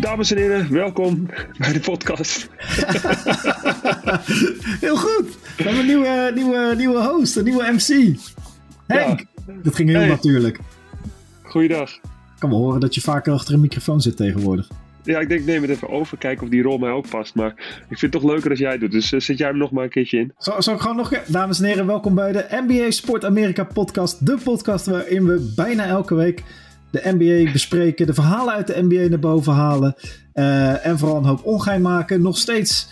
Dames en heren, welkom bij de podcast. Heel goed. We hebben een nieuwe, nieuwe, nieuwe host, een nieuwe MC. Henk. Dat ging heel Hey. natuurlijk. Goeiedag. Ik kan wel horen dat je vaker achter een microfoon zit tegenwoordig. Ja, ik denk neem het even over, kijken of die rol mij ook past. Maar ik vind het toch leuker als jij het doet, dus eh, zet jij hem nog maar een keertje in. Zal, zal ik gewoon nog een keer... Dames en heren, welkom bij de NBA Sport Amerika podcast. De podcast waarin we bijna elke week de NBA bespreken. De verhalen uit de NBA naar boven halen. eh, en vooral een hoop ongein maken. Nog steeds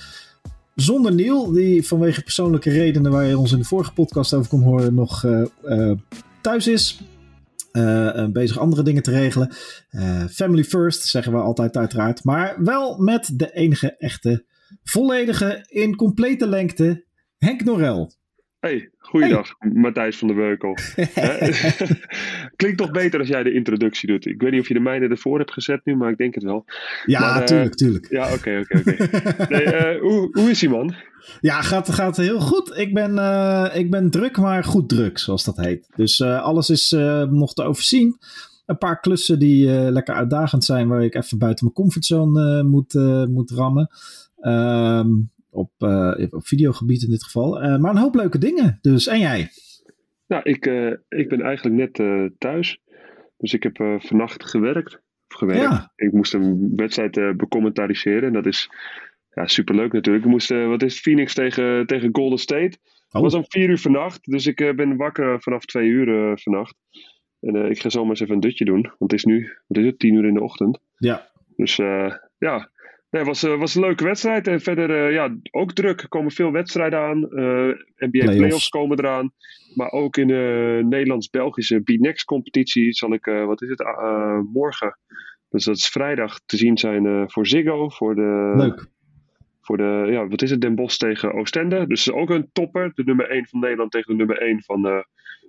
zonder Neil, die vanwege persoonlijke redenen... waar je ons in de vorige podcast over kon horen, nog eh, eh, thuis is. Bezig andere dingen te regelen. Family first, zeggen we altijd uiteraard. Maar wel met de enige echte, volledige, in complete lengte, Henk Norel. Hey, goeiedag, Matthijs van der Weukel. Klinkt toch beter als jij de introductie doet. Ik weet niet of je de mijne ervoor hebt gezet nu, maar ik denk het wel. Ja, Maar, eh, tuurlijk, tuurlijk. Ja, oké, oké, oké. Eh, hoe, hoe is hij, man? Ja, gaat, gaat heel goed. Ik ben, eh, ik ben druk, maar goed druk, zoals dat heet. Dus alles is nog te overzien. Een paar klussen die lekker uitdagend zijn, waar ik even buiten mijn comfortzone moet, moet rammen. Ehm, op, eh, op videogebied in dit geval. Eh, maar een hoop leuke dingen. Dus, en jij? Nou, ik, eh, ik ben eigenlijk net thuis. Dus ik heb vannacht gewerkt. Of gewerkt. Ja. Ik moest een wedstrijd becommentariëren. En dat is ja, superleuk natuurlijk. Ik moest, wat is het, Phoenix tegen, tegen Golden State. Het Oh. was om vier uur vannacht. Dus ik ben wakker vanaf twee uur vannacht. En ik ga zomaar eens even een dutje doen. Want het is nu, wat is het, tien uur in de ochtend. Ja, Dus ja, nee, het was, eh, was een leuke wedstrijd. En verder eh, ja, ook druk. Er komen veel wedstrijden aan. Eh, NBA Playoffs. playoffs komen eraan. Maar ook in de Nederlands-Belgische B-Next competitie zal ik, wat is het, morgen. Dus dat is vrijdag te zien zijn voor Ziggo. Voor de, leuk. Voor de, ja, wat is het, Den Bosch tegen Oostende. Dus ook een topper. De nummer 1 van Nederland tegen de nummer 1 van,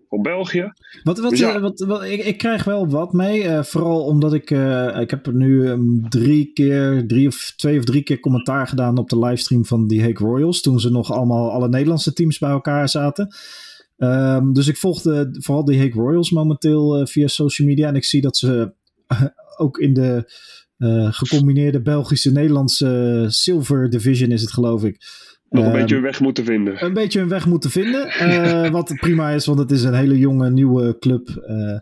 van België. Wat, wat, Dus ja. eh, wat, wat, ik, ik krijg wel wat mee. eh, vooral omdat ik. eh, ik heb er nu ehm, drie keer, drie of twee of drie keer commentaar gedaan op de livestream van die Hague Royals. Toen ze nog allemaal alle Nederlandse teams bij elkaar zaten. Ehm, dus ik volgde vooral die Hague Royals momenteel via social media. En ik zie dat ze ook in de gecombineerde Belgische-Nederlandse Silver Division is het geloof ik. Nog een Ehm, beetje hun weg moeten vinden. een beetje hun weg moeten vinden. eh, wat prima is, want het is een hele jonge, nieuwe club. eh,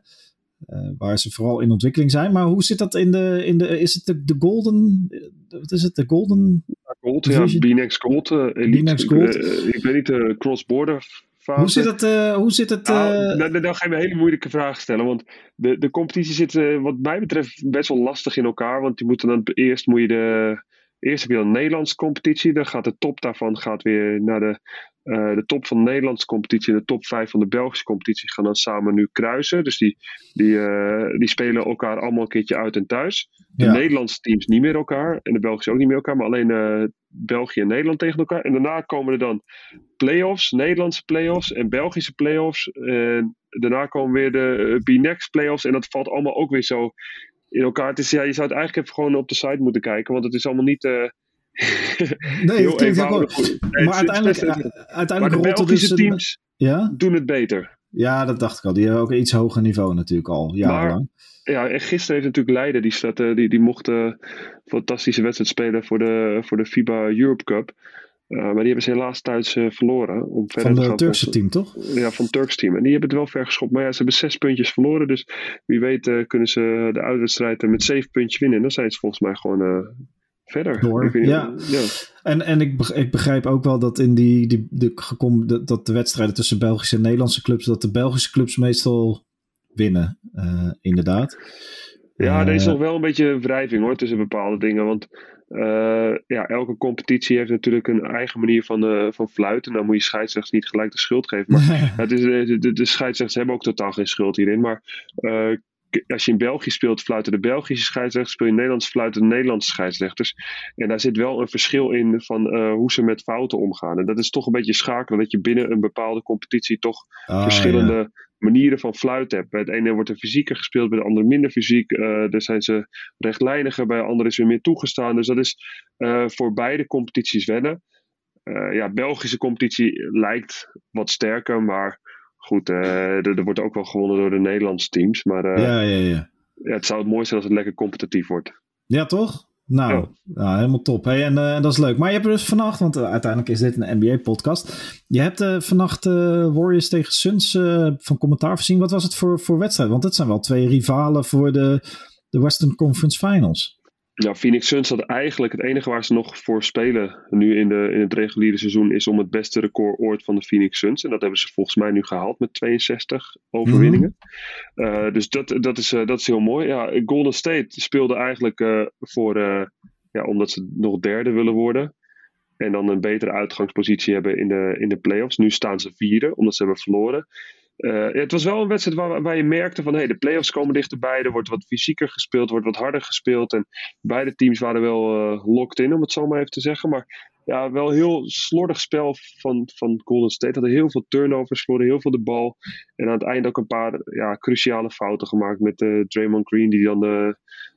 eh, waar ze vooral in ontwikkeling zijn. Maar hoe zit dat in de. In de is het de, de Golden. Wat is het? De Golden. Gold, ja. B-Next Gold. elite. Ik, Gold. ik weet niet, de cross-border fase. Hoe zit het? hoe zit het Nou, dan, dan ga je me een hele moeilijke vraag stellen. Want de, de competitie zit, wat mij betreft, best wel lastig in elkaar. Want je moet dan eerst moet je de. Eerst heb je dan een Nederlandse competitie. Dan gaat de top daarvan gaat weer naar de, eh, de top van de Nederlandse competitie. En de top 5 van de Belgische competitie gaan dan samen nu kruisen. Dus die, die, eh, die spelen elkaar allemaal een keertje uit en thuis. De Ja. Nederlandse teams niet meer elkaar. En de Belgische ook niet meer elkaar. Maar alleen eh, België en Nederland tegen elkaar. En daarna komen er dan play-offs, Nederlandse play-offs en Belgische play-offs. En daarna komen weer de B-Next play-offs. En dat valt allemaal ook weer zo in elkaar. Het is, ja, je zou het eigenlijk even gewoon op de site moeten kijken. Want het is allemaal niet... eh, nee, het klinkt heel eenvoudig. goed. Nee, Maar uiteindelijk, eh, maar uiteindelijk de Belgische dus een- teams Ja? doen het beter. ja, dat dacht ik al. Die hebben ook een iets hoger niveau natuurlijk al. Jarenlang. Ja, en gisteren heeft natuurlijk Leiden, die, staat, eh, die, die mocht eh, een fantastische wedstrijd spelen voor de, voor de FIBA Europe Cup. Eh, maar die hebben ze helaas thuis eh, verloren. Om verder Van gaan Turkse team, toch? Ja, van het Turks team. En die hebben het wel ver geschopt. Maar ja, ze hebben zes puntjes verloren. Dus wie weet eh, kunnen ze de uitwedstrijd met zeven puntjes winnen. En dan zijn ze volgens mij gewoon verder. Door, niet- ja. En, en ik, ik begrijp ook wel dat in die, die de, gecom- dat, dat de wedstrijden tussen Belgische en Nederlandse clubs, dat de Belgische clubs meestal winnen, inderdaad. Ja, er is nog wel een beetje wrijving hoor tussen bepaalde dingen. Want eh, ja, elke competitie heeft natuurlijk een eigen manier van, eh, van fluiten. Dan moet je scheidsrechters niet gelijk de schuld geven. Maar het is, eh, de, de, de scheidsrechters hebben ook totaal geen schuld hierin. Maar als je in België speelt, fluiten de Belgische scheidsrechters. Speel je in Nederland, fluiten de Nederlandse scheidsrechters. En daar zit wel een verschil in van eh, hoe ze met fouten omgaan. En dat is toch een beetje schakelen. Dat je binnen een bepaalde competitie toch Ah, verschillende ja. manieren van fluiten hebt. Bij het ene wordt er fysieker gespeeld, bij de andere minder fysiek. Eh daar zijn ze rechtlijniger, bij de andere is weer meer toegestaan. Dus dat is eh, voor beide competities wennen. Ja, Belgische competitie lijkt wat sterker, maar goed, eh, er, er wordt ook wel gewonnen door de Nederlandse teams. Maar eh, ja, ja, ja. ja, het zou het mooi zijn als het lekker competitief wordt. Ja, toch? Nou, nou, helemaal top. Hey, en, en, dat is leuk. Maar je hebt dus vannacht, want uiteindelijk is dit een NBA-podcast. Je hebt vannacht Warriors tegen Suns van commentaar voorzien. Wat was het voor, voor wedstrijd? Want het zijn wel twee rivalen voor de, de Western Conference Finals. Ja, Phoenix Suns had eigenlijk het enige waar ze nog voor spelen nu in, de, in het reguliere seizoen is om het beste record ooit van de Phoenix Suns. En dat hebben ze volgens mij nu gehaald met 62 overwinningen. Mhm. dus dat, dat, is, dat is heel mooi. Ja, Golden State speelde eigenlijk voor, ja, omdat ze nog derde willen worden. En dan een betere uitgangspositie hebben in de, in de playoffs. Nu staan ze vierde, omdat ze hebben verloren. Uh, het was wel een wedstrijd waar, waar je merkte van hey, de playoffs komen dichterbij. Er wordt wat fysieker gespeeld, wordt wat harder gespeeld. En beide teams waren wel uh, locked in, om het zo maar even te zeggen. Maar ja, wel heel slordig spel van, van Golden State. Hadden heel veel turnovers, verloren heel veel de bal. En aan het eind ook een paar ja, cruciale fouten gemaakt met uh, Draymond Green, die dan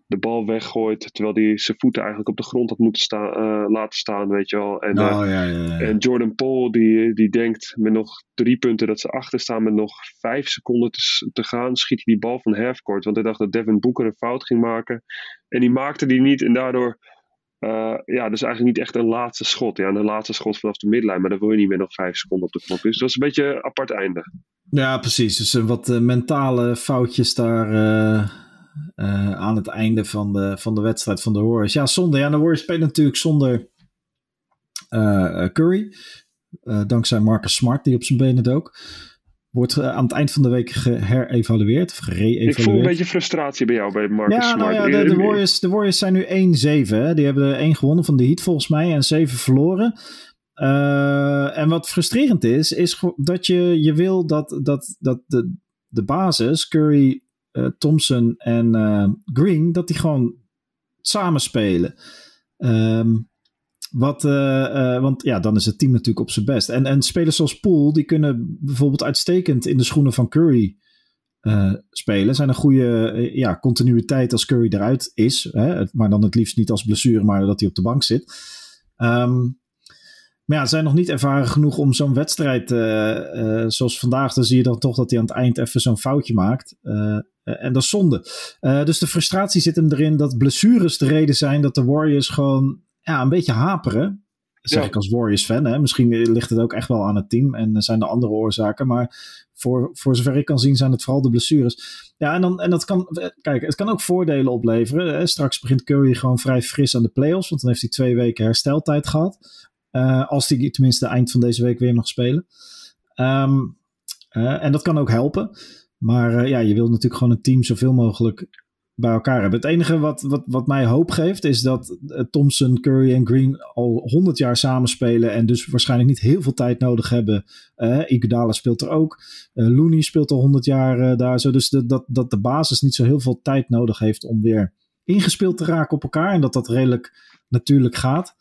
de bal weggooit. Terwijl hij zijn voeten eigenlijk op de grond had moeten staan, uh, laten staan, weet je wel. En, oh, ja, ja, ja. en Jordan Paul, die, die denkt met nog drie punten dat ze achter staan met nog vijf seconden te, te gaan, schiet hij die bal van halfcourt. Want hij dacht dat Devin Booker een fout ging maken. En die maakte die niet en daardoor... Uh, ja, dus eigenlijk niet echt een laatste schot. Ja, een laatste schot vanaf de midlijn, maar dan wil je niet meer nog vijf seconden op de knop. Dus dat is een beetje een apart einde. Ja, precies. Dus wat mentale foutjes daar uh, uh, aan het einde van de, van de wedstrijd van de Warriors. Ja, zonder. Ja, de Warriors spelen natuurlijk zonder uh, Curry. Uh, dankzij Marcus Smart, die op zijn benen dook. Wordt aan het eind van de week geherevalueerd of gereevalueerd. Ik voel een beetje frustratie bij jou bij Marcus ja, Smart. Nou ja, de, de, Warriors, de Warriors zijn nu 1-7. Die hebben één gewonnen van de Heat volgens mij en 7 verloren. Uh, en wat frustrerend is, is dat je, je wil dat, dat, dat de, de basis, Curry, Thompson en uh, Green, dat die gewoon samen spelen. Um, wat, uh, want ja, dan is het team natuurlijk op zijn best. En, en spelers zoals Poole, die kunnen bijvoorbeeld uitstekend in de schoenen van Curry spelen. Zijn een goede ja, continuïteit als Curry eruit is. Hè? Maar dan het liefst niet als blessure, maar dat hij op de bank zit. Um, maar ja, zijn nog niet ervaren genoeg om zo'n wedstrijd, uh, uh, zoals vandaag, dan zie je dan toch dat hij aan het eind even zo'n foutje maakt. Uh, en dat is zonde. dus de frustratie zit hem erin dat blessures de reden zijn dat de Warriors gewoon ja, een beetje haperen. Zeg ik als Warriors-fan. Hè? Misschien ligt het ook echt wel aan het team en zijn er andere oorzaken. Maar voor, voor zover ik kan zien zijn het vooral de blessures. Ja, en, dan, en dat kan, kijk, het kan ook voordelen opleveren. Hè? Straks begint Curry gewoon vrij fris aan de playoffs, want dan heeft hij twee weken hersteltijd gehad. Uh, als die tenminste eind van deze week weer mag spelen. Um, uh, en dat kan ook helpen. Maar uh, ja, je wilt natuurlijk gewoon een team zoveel mogelijk bij elkaar hebben. Het enige wat, wat, wat mij hoop geeft is dat Thompson, Curry en Green al 100 jaar samenspelen en dus waarschijnlijk niet heel veel tijd nodig hebben. Uh, Iguodala speelt er ook. Uh, Looney speelt al 100 jaar daar zo. Dus de, dat, dat de basis niet zo heel veel tijd nodig heeft om weer ingespeeld te raken op elkaar. En dat dat redelijk natuurlijk gaat.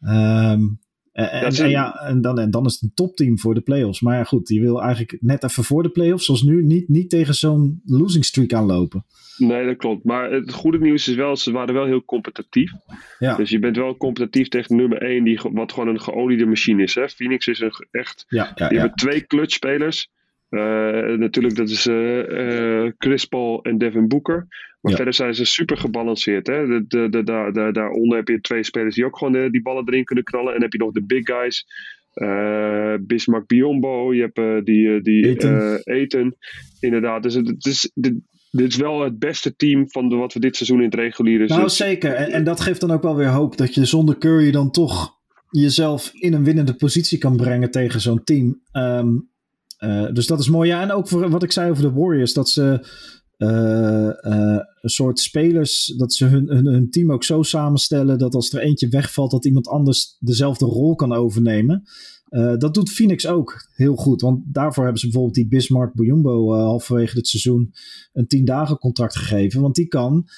Um, en, en, ja, en, dan, en dan is het een topteam voor de playoffs. Maar ja, goed, je wil eigenlijk net even voor de playoffs, zoals nu, niet, niet tegen zo'n losing streak aanlopen. Nee, dat klopt. Maar het goede nieuws is wel, ze waren wel heel competitief. Ja. Dus je bent wel competitief tegen nummer 1, die, wat gewoon een geoliede machine is. Hè? Phoenix is een echt. Ja, ja, die hebben twee clutch-spelers. Uh, natuurlijk, dat is uh, uh, Chris Paul en Devin Booker. Maar verder zijn ze super gebalanceerd. Hè? De, de, de, de, daaronder heb je twee spelers die ook gewoon die ballen erin kunnen knallen. En dan heb je nog de big guys. Bismarck Biombo. Je hebt die, die Eten. Eten. Inderdaad. Dus het, is, dit, dit is wel het beste team van de, wat we dit seizoen in het reguliere Nou, zeker. En, en dat geeft dan ook wel weer hoop dat je zonder Curry dan toch jezelf in een winnende positie kan brengen tegen zo'n team. Um, uh, dus dat is mooi. Ja, en ook voor wat ik zei over de Warriors, dat ze uh, uh, een soort spelers, dat ze hun, hun, team ook zo samenstellen dat als er eentje wegvalt, dat iemand anders dezelfde rol kan overnemen. dat doet Phoenix ook heel goed, want daarvoor hebben ze bijvoorbeeld die Bismarck Bujumbo halverwege dit seizoen een 10 dagen contract gegeven, want die kan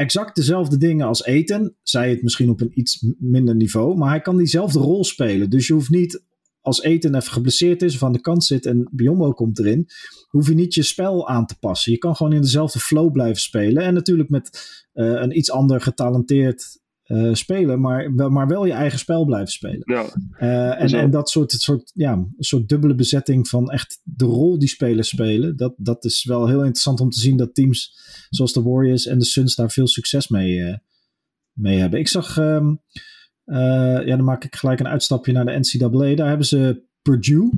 exact dezelfde dingen als eten. Zij het misschien op een iets minder niveau. Maar hij kan diezelfde rol spelen. Dus je hoeft niet als Eten even geblesseerd is of aan de kant zit en Biombo komt erin, hoef je niet je spel aan te passen. Je kan gewoon in dezelfde flow blijven spelen. En natuurlijk met uh, een iets ander getalenteerd uh, spelen, maar wel, maar wel je eigen spel blijven spelen. Ja, uh, en, en dat soort, soort, ja, soort dubbele bezetting van echt de rol die spelers spelen, dat, dat is wel heel interessant om te zien dat teams zoals de Warriors en de Suns daar veel succes mee mee hebben. Ik zag, ehm, ja, dan maak ik gelijk een uitstapje naar de NCAA. Daar hebben ze Purdue.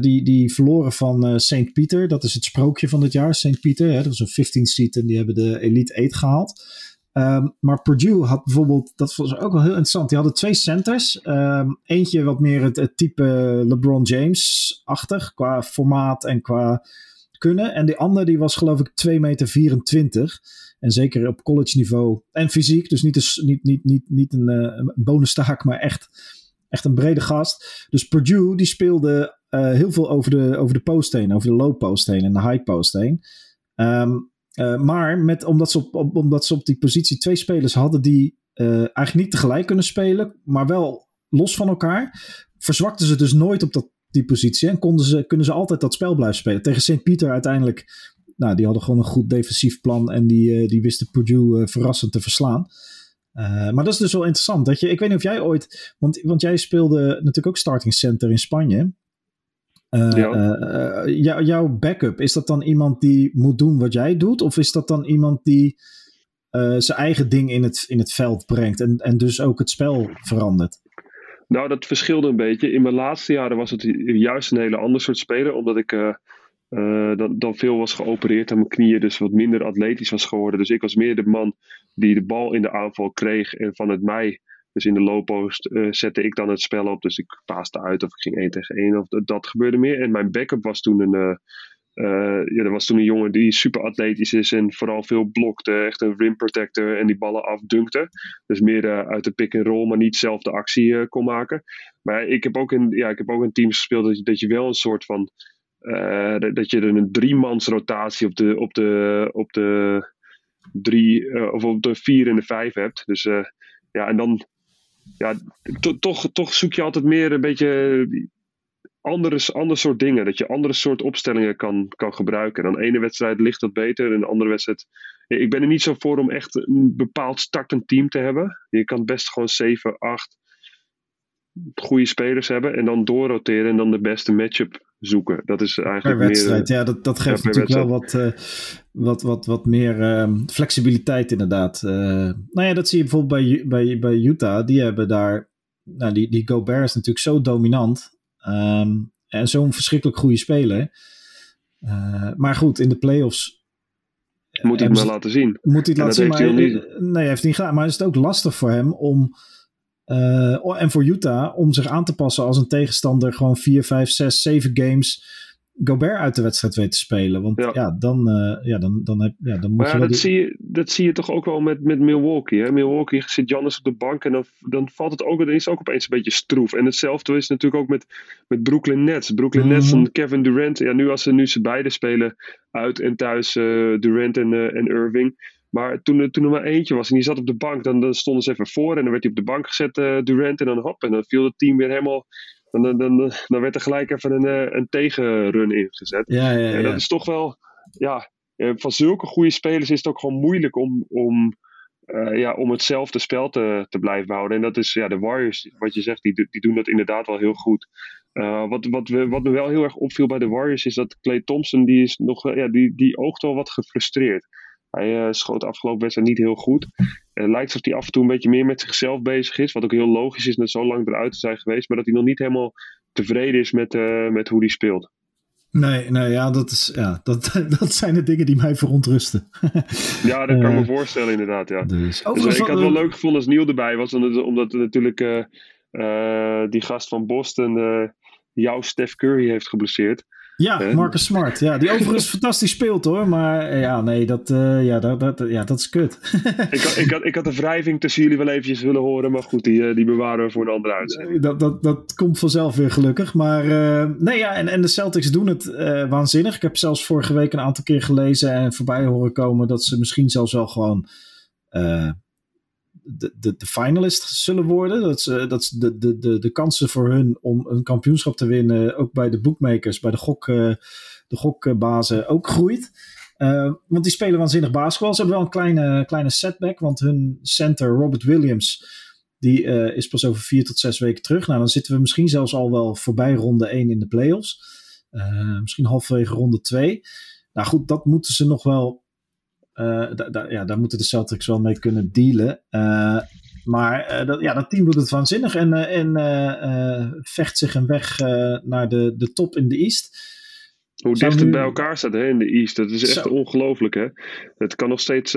die, die verloren van uh, St. Peter. Dat is het sprookje van dit jaar, St. Peter. Hè, dat was een 15 seat en die hebben de Elite 8 gehaald. Ehm, maar Purdue had bijvoorbeeld, dat was ook wel heel interessant. Die hadden twee centers. Ehm, eentje wat meer het, type LeBron James-achtig qua formaat en qua kunnen. En die andere die was geloof ik 2 meter 24. En zeker op college niveau. En fysiek, dus niet, een, niet, niet, niet, niet een, een bonustaak, maar echt, echt een brede gast. Dus Purdue die speelde uh, heel veel over de, over de post heen, over de low post heen en de high post heen. Um, uh, maar met, omdat, ze op, omdat ze op die positie twee spelers hadden die eigenlijk niet tegelijk kunnen spelen, maar wel los van elkaar, verzwakten ze dus nooit op dat, die positie en konden ze, kunnen ze altijd dat spel blijven spelen. Tegen St. Pieter uiteindelijk, nou, die hadden gewoon een goed defensief plan en die, uh, die wisten Purdue verrassend te verslaan. maar dat is dus wel interessant. Dat je, ik weet niet of jij ooit, want, want jij speelde natuurlijk ook starting center in Spanje. Uh, ja. jouw backup, is dat dan iemand die moet doen wat jij doet? Of is dat dan iemand die zijn eigen ding in het, in het veld brengt en, en dus ook het spel verandert? Nou, dat verschilde een beetje. In mijn laatste jaren was het juist een hele ander soort speler, omdat ik dan, dan veel was geopereerd aan mijn knieën, dus wat minder atletisch was geworden. Dus ik was meer de man die de bal in de aanval kreeg en van het mij dus in de low post uh, zette ik dan het spel op. Dus ik paaste uit of ik ging 1 tegen 1 of dat, dat gebeurde meer. En mijn backup was toen een, ja, er was toen een jongen die super atletisch is en vooral veel blokte. Echt een rim protector en die ballen afdunkte. Dus meer uit de pick and roll, maar niet zelf de actie kon maken. Maar ik heb ook in, ja, ik heb ook in teams gespeeld dat je, dat je wel een soort van... dat je een driemans rotatie op de, op de, op de drie of op de vier en de vijf hebt. Dus ja, en dan ja, toch, toch zoek je altijd meer een beetje andere, ander soort dingen. Dat je andere soort opstellingen kan, kan gebruiken. Dan ene wedstrijd ligt dat beter. En de andere wedstrijd. Ik ben er niet zo voor om echt een bepaald startend team te hebben. Je kan best gewoon 7, 8 goede spelers hebben. En dan doorroteren en dan de beste matchup zoeken. Dat is eigenlijk per wedstrijd. Meer, ja, dat, dat geeft natuurlijk wel wat, uh, wat, wat, wat meer uh, flexibiliteit inderdaad. Uh, nou ja, dat zie je bijvoorbeeld bij, bij, bij Utah. Die hebben daar... Nou, die, die Gobert is natuurlijk zo dominant. Um, en zo'n verschrikkelijk goede speler. Eh, maar goed, in de playoffs... Moet hij het maar laten zien. Moet hij het laten zien, maar... Hij niet... Nee, hij heeft niet gedaan. Maar is het ook lastig voor hem om uh, en voor Utah om zich aan te passen als een tegenstander gewoon 4, 5, 6, 7 games Gobert uit de wedstrijd weet te spelen. Want ja, ja dan, uh, ja, dan, dan, heb, ja, dan moet maar je. Ja, dat, zie je, dat zie je toch ook wel met, met Milwaukee. Hè? Milwaukee zit Jannis op de bank en dan, dan valt het ook, dan is het ook opeens een beetje stroef. En hetzelfde is natuurlijk ook met, met Brooklyn Nets. Brooklyn mm -hmm. Nets en Kevin Durant. Ja, nu als ze, nu ze beide spelen uit en thuis, uh, Durant en, uh, en Irving. Maar toen, toen er maar eentje was en die zat op de bank, dan, dan stonden ze even voor en dan werd hij op de bank gezet, Durant, en dan hop, en dan viel het team weer helemaal. Dan, dan, dan, dan werd er gelijk even een, uh, een tegenrun ingezet. Ja, ja, ja. En dat is toch wel, ja, uh, van zulke goede spelers is het ook gewoon moeilijk om, om, ja, om hetzelfde spel te, te blijven houden. En dat is, ja, de Warriors, wat je zegt, die, die doen dat inderdaad wel heel goed. wat, wat, we, wat me wel heel erg opviel bij de Warriors is dat Clay Thompson, die is nog, ja, die, die oogt wel wat gefrustreerd. Hij uh, schoot de afgelopen wedstrijd niet heel goed. Het lijkt alsof hij af en toe een beetje meer met zichzelf bezig is. Wat ook heel logisch is, net zo lang eruit te zijn geweest. Maar dat hij nog niet helemaal tevreden is met, uh, met hoe hij speelt. Nee, nee ja, dat, is, ja dat, dat zijn de dingen die mij verontrusten. ja, dat kan ik me voorstellen inderdaad. Ja. Dus, dus ik had het wel leuk gevonden als Niel erbij was. Omdat natuurlijk uh, die gast van Boston jouw Steph Curry heeft geblesseerd. Ja, Marcus Smart. Ja, die overigens fantastisch speelt hoor. Maar eh, ja, nee, dat, uh, ja, dat, dat, ja, dat is kut. ik, had, ik, had, ik had de wrijving tussen jullie wel eventjes willen horen. Maar goed, die, die bewaren we voor een andere uitzending. Dat, dat, dat komt vanzelf weer gelukkig. Maar uh, nee, ja, en, en de Celtics doen het waanzinnig. Ik heb zelfs vorige week een aantal keer gelezen en voorbij horen komen dat ze misschien zelfs wel gewoon de, de, de finalist zullen worden. Dat, ze, dat de, de, de, de kansen voor hun om een kampioenschap te winnen, ook bij de bookmakers, bij de, gok, uh, de gokbazen, ook groeit. Uh, want die spelen waanzinnig basketbal. Ze hebben wel een kleine, kleine setback, want hun center Robert Williams, die uh, is pas over vier tot zes weken terug. Nou, dan zitten we misschien zelfs al wel voorbij ronde 1 in de playoffs. misschien halverwege ronde 2. Nou goed, dat moeten ze nog wel ja, daar moeten de Celtics wel mee kunnen dealen. maar dat, ja, dat team doet het waanzinnig en, en vecht zich een weg naar de, de top in de East. Hoe dicht het bij elkaar staat hè, in de East, dat is echt ongelooflijk. Hè? Het kan nog steeds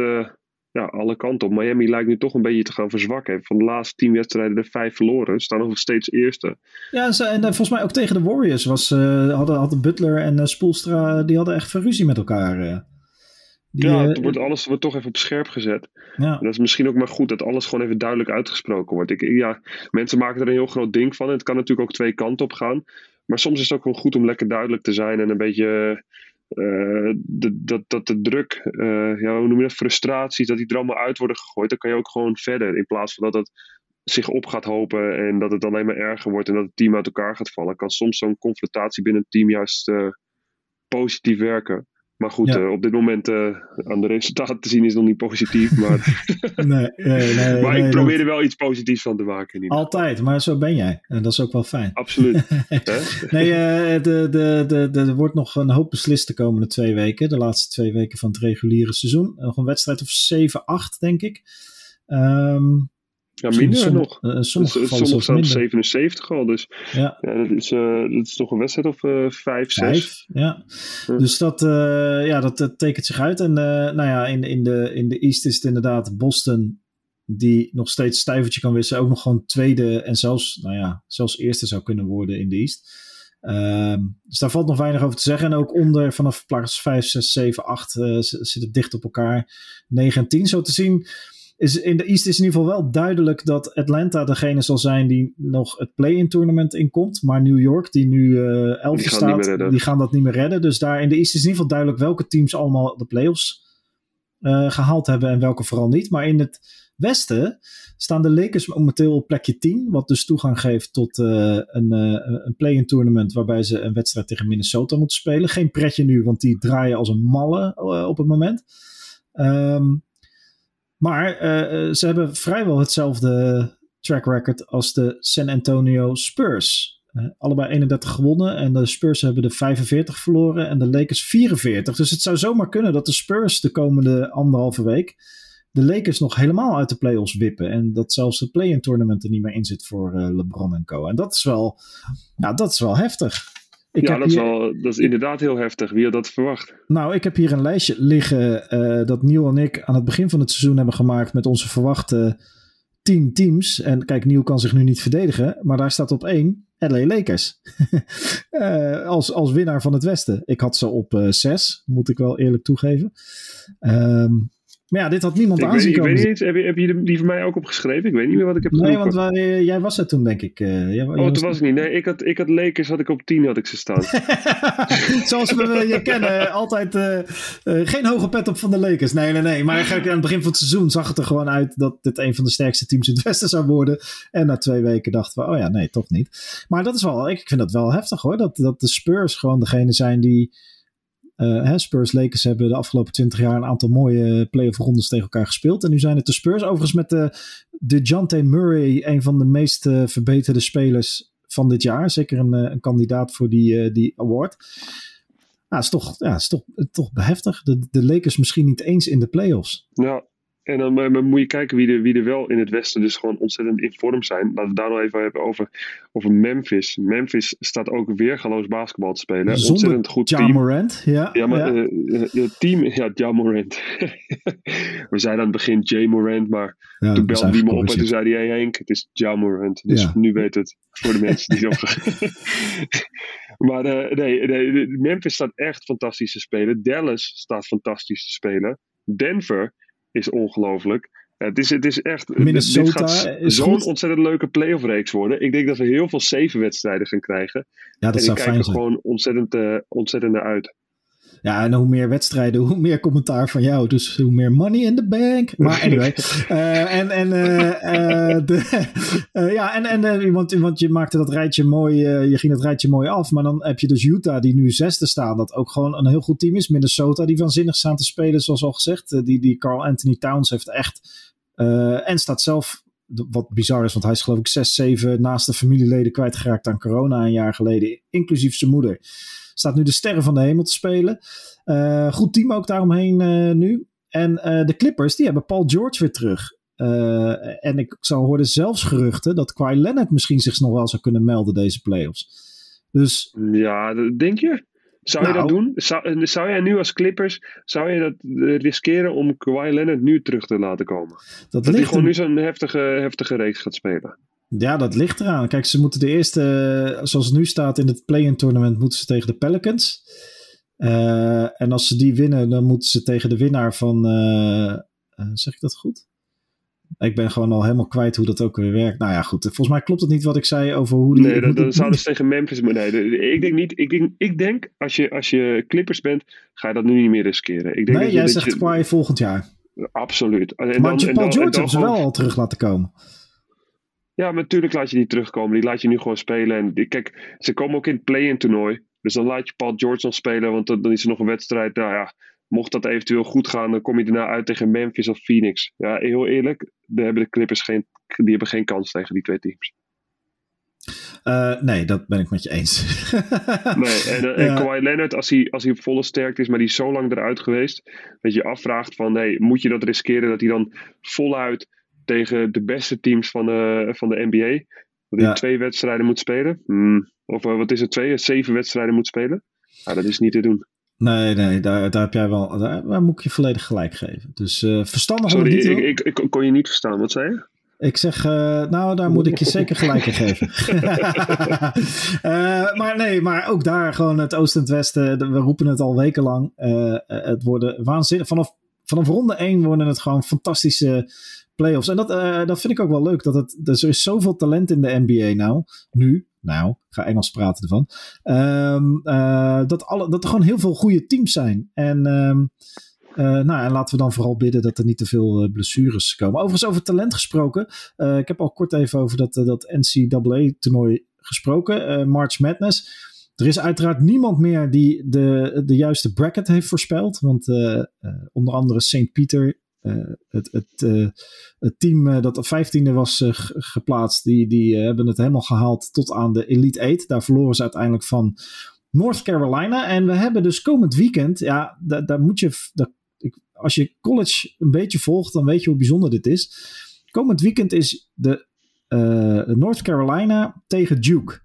ja, alle kanten op. Miami lijkt nu toch een beetje te gaan verzwakken. Van de laatste tien wedstrijden de vijf verloren. Staan nog steeds eerste. Ja, en volgens mij ook tegen de Warriors was, uh, hadden, hadden Butler en uh, Spoelstra, die hadden echt veel ruzie met elkaar. Die, ja, het wordt, alles wordt toch even op scherp gezet. Ja. En dat is misschien ook maar goed dat alles gewoon even duidelijk uitgesproken wordt. Ik, ja, mensen maken er een heel groot ding van. Het kan natuurlijk ook twee kanten op gaan. Maar soms is het ook wel goed om lekker duidelijk te zijn en een beetje uh, dat, dat de druk, uh, ja, hoe noem je dat, frustraties, dat die er allemaal uit worden gegooid, dan kan je ook gewoon verder. In plaats van dat het zich op gaat hopen en dat het alleen maar erger wordt en dat het team uit elkaar gaat vallen, kan soms zo'n confrontatie binnen het team juist uh, positief werken. Maar goed, uh, op dit moment uh, aan de resultaten te zien is nog niet positief. Maar, nee, nee, nee, maar ik probeer er wel iets positiefs van te maken. Altijd, maar zo ben jij. En dat is ook wel fijn. Absoluut. nee, uh, de, de, de, de, er wordt nog een hoop beslist de komende twee weken. De laatste twee weken van het reguliere seizoen. Nog een wedstrijd of 7-8, denk ik. Um, ja, minder nog. Uh, sommige dus, sommige staan 77 al. Dus ja. ja dat, is, uh, dat is toch een wedstrijd of uh, 5, 6. Ja. ja. Dus dat, ja, dat, dat, tekent zich uit. En nou ja, in, in, de, in de East is het inderdaad Boston die nog steeds stijvertje kan wisselen. Ook nog gewoon tweede en zelfs, nou ja, zelfs eerste zou kunnen worden in de East. Um, dus daar valt nog weinig over te zeggen. En ook onder vanaf plaats 5, 6, 7, 8 zit het dicht op elkaar. 9 en 10 zo te zien is in de East is in ieder geval wel duidelijk dat Atlanta degene zal zijn die nog het play-in tournament inkomt. Maar New York, die nu uh, elfde staat, die gaan dat niet meer redden. Dus daar in de East is in ieder geval duidelijk welke teams allemaal de playoffs uh, gehaald hebben en welke vooral niet. Maar in het westen staan de Lakers momenteel op plekje 10. Wat dus toegang geeft tot uh, een, een play-in tournament waarbij ze een wedstrijd tegen Minnesota moeten spelen. Geen pretje nu, want die draaien als een malle op het moment. Um, maar uh, ze hebben vrijwel hetzelfde track record als de San Antonio Spurs. Uh, allebei 31 gewonnen en de Spurs hebben de 45 verloren en de Lakers 44. Dus het zou zomaar kunnen dat de Spurs de komende anderhalve week de Lakers nog helemaal uit de playoffs wippen. En dat zelfs het play-in tournament er niet meer in zit voor uh, LeBron en co. En dat is wel, ja, dat is wel heftig. Ik ja, dat, is wel, dat is inderdaad heel heftig. Wie had dat verwacht? Nou, ik heb hier een lijstje liggen uh, dat Neil en ik aan het begin van het seizoen hebben gemaakt met onze verwachte tien teams. En kijk, Neil kan zich nu niet verdedigen, maar daar staat op één LA Lakers. uh, als, als winnaar van het Westen. Ik had ze op uh, zes, moet ik wel eerlijk toegeven. Um, maar ja, dit had niemand ik aanzien komen. Ik weet niet, heb je, heb je die van mij ook opgeschreven? Ik weet niet meer wat ik heb Nee, want eh, jij was er toen, denk ik. Uh, jij, oh, toen was ik niet. Nee, ik had, ik had Lakers, had ik op 10 had ik ze staan. Zoals we je kennen, altijd uh, uh, geen hoge pet op van de Lakers. Nee, nee, nee. Maar aan het begin van het seizoen zag het er gewoon uit dat dit een van de sterkste teams in het Westen zou worden. En na twee weken dachten we, oh ja, nee, toch niet. Maar dat is wel, ik vind dat wel heftig hoor. Dat, dat de Spurs gewoon degene zijn die uh, Spurs Lakers hebben de afgelopen twintig jaar een aantal mooie playoff rondes tegen elkaar gespeeld. En nu zijn het de Spurs. Overigens met de, de Jante Murray, een van de meest uh, verbeterde spelers van dit jaar. Zeker een, een kandidaat voor die, die award. Nou, is toch, ja, is toch, toch beheftig. De, de Lakers misschien niet eens in de playoffs. Ja, en dan moet je kijken wie er, wie er wel in het Westen dus gewoon ontzettend in vorm zijn. Laten we daar nog even hebben over, over Memphis. Memphis staat ook weer weergaloos basketbal te spelen. Zonder ontzettend goed ja, team. Morant, ja. Ja, maar ja. Uh, team, ja, Ja Morant. we zeiden aan het begin Jay Morant, maar ja, toen belde die me op en toen zei hij, hey Henk, het is Ja Morant. Dus ja. nu weet het voor de mensen die nog... maar uh, nee, nee, Memphis staat echt fantastisch te spelen. Dallas staat fantastisch te spelen. Denver is ongelooflijk. Het is, het is echt. Minnesota dit gaat zo'n ontzettend leuke playoff reeks worden. Ik denk dat we heel veel zeven wedstrijden gaan krijgen. Ja, dat en zou fijn zijn. gewoon ontzettend, uh, ontzettend naar uit. Ja, en hoe meer wedstrijden, hoe meer commentaar van jou. Dus hoe meer money in the bank. Maar anyway. uh, en en, uh, de, ja, en, en want, want je maakte dat rijtje mooi, je ging dat rijtje mooi af. Maar dan heb je dus Utah, die nu zesde staan. Dat ook gewoon een heel goed team is. Minnesota, die waanzinnig staan te spelen, zoals al gezegd. die, die Carl Anthony Towns heeft echt. en staat zelf wat bizar is, want hij is geloof ik 6, 7 naast de familieleden kwijtgeraakt aan corona een jaar geleden, inclusief zijn moeder. Staat nu de sterren van de hemel te spelen. Uh, goed team ook daaromheen uh, nu. En de Clippers, die hebben Paul George weer terug. en ik zou horen zelfs geruchten dat Kawhi Leonard misschien zich nog wel zou kunnen melden deze playoffs. Dus, ja, denk je? Zou je dat nou. doen? Zou, zou jij nu als Clippers, zou je dat riskeren om Kawhi Leonard nu terug te laten komen? Dat, dat hij gewoon nu zo'n heftige, heftige reeks gaat spelen. Ja, dat ligt eraan. Kijk, ze moeten de eerste, zoals het nu staat in het play-in tournament, moeten ze tegen de Pelicans. Uh, en als ze die winnen, dan moeten ze tegen de winnaar van, uh, uh, zeg ik dat goed? Ik ben gewoon al helemaal kwijt hoe dat ook weer werkt. Nou ja, goed. Volgens mij klopt het niet wat ik zei over hoe die... Nee, dan, dan zouden ze tegen Memphis... Nee, ik denk niet... Ik denk, ik denk als, je, als je Clippers bent, ga je dat nu niet meer riskeren. Ik denk nee, dat jij zegt je, volgend jaar. Absoluut. En maar dan, Paul George hebben ze wel al terug laten komen. Ja, maar natuurlijk laat je die terugkomen. Die laat je nu gewoon spelen. En kijk, ze komen ook in het play-in toernooi. Dus dan laat je Paul George dan spelen. Want dan is er nog een wedstrijd. Nou ja, mocht dat eventueel goed gaan, dan kom je daarna uit tegen Memphis of Phoenix. Ja, heel eerlijk, daar hebben de Clippers geen, die hebben geen kans tegen die twee teams. Uh, nee, dat ben ik met je eens. nee, en, en Kawhi Leonard, als hij, als hij volle sterkte is, maar die is zo lang eruit geweest, dat je afvraagt van, hey, moet je dat riskeren dat hij dan voluit tegen de beste teams van de, van de NBA, dat hij twee wedstrijden moet spelen? Hmm. Of uh, wat is het, twee, zeven wedstrijden moet spelen? Nou, dat is niet te doen. Nee, nee, daar, daar heb jij wel. Daar, moet ik je volledig gelijk geven. Dus uh, verstandig Sorry, niet ik, ik, ik, kon je niet verstaan. Wat zei je? Ik zeg, uh, nou, daar moet ik je zeker gelijk in geven. uh, maar nee, maar ook daar gewoon het oosten en het westen. We roepen het al wekenlang. Uh, het worden waanzinnig. Vanaf, vanaf ronde 1 worden het gewoon fantastische playoffs. En dat, dat vind ik ook wel leuk. Dat het, dus er is zoveel talent in de NBA nou. Nu, nou, ga Engels praten ervan. Um, uh, dat, alle, dat er gewoon heel veel goede teams zijn. En, um, uh, nou, en laten we dan vooral bidden dat er niet te veel blessures komen. Overigens, over talent gesproken. ik heb al kort even over dat, dat NCAA-toernooi gesproken. March Madness. Er is uiteraard niemand meer die de, de juiste bracket heeft voorspeld. Want onder andere St. Peter eh, het, het, eh, het, team eh, dat vijftiende was geplaatst, die, die hebben het helemaal gehaald tot aan de Elite 8. Daar verloren ze uiteindelijk van North Carolina. En we hebben dus komend weekend, ja, daar, daar moet je, daar, als je college een beetje volgt, dan weet je hoe bijzonder dit is. Komend weekend is de North Carolina tegen Duke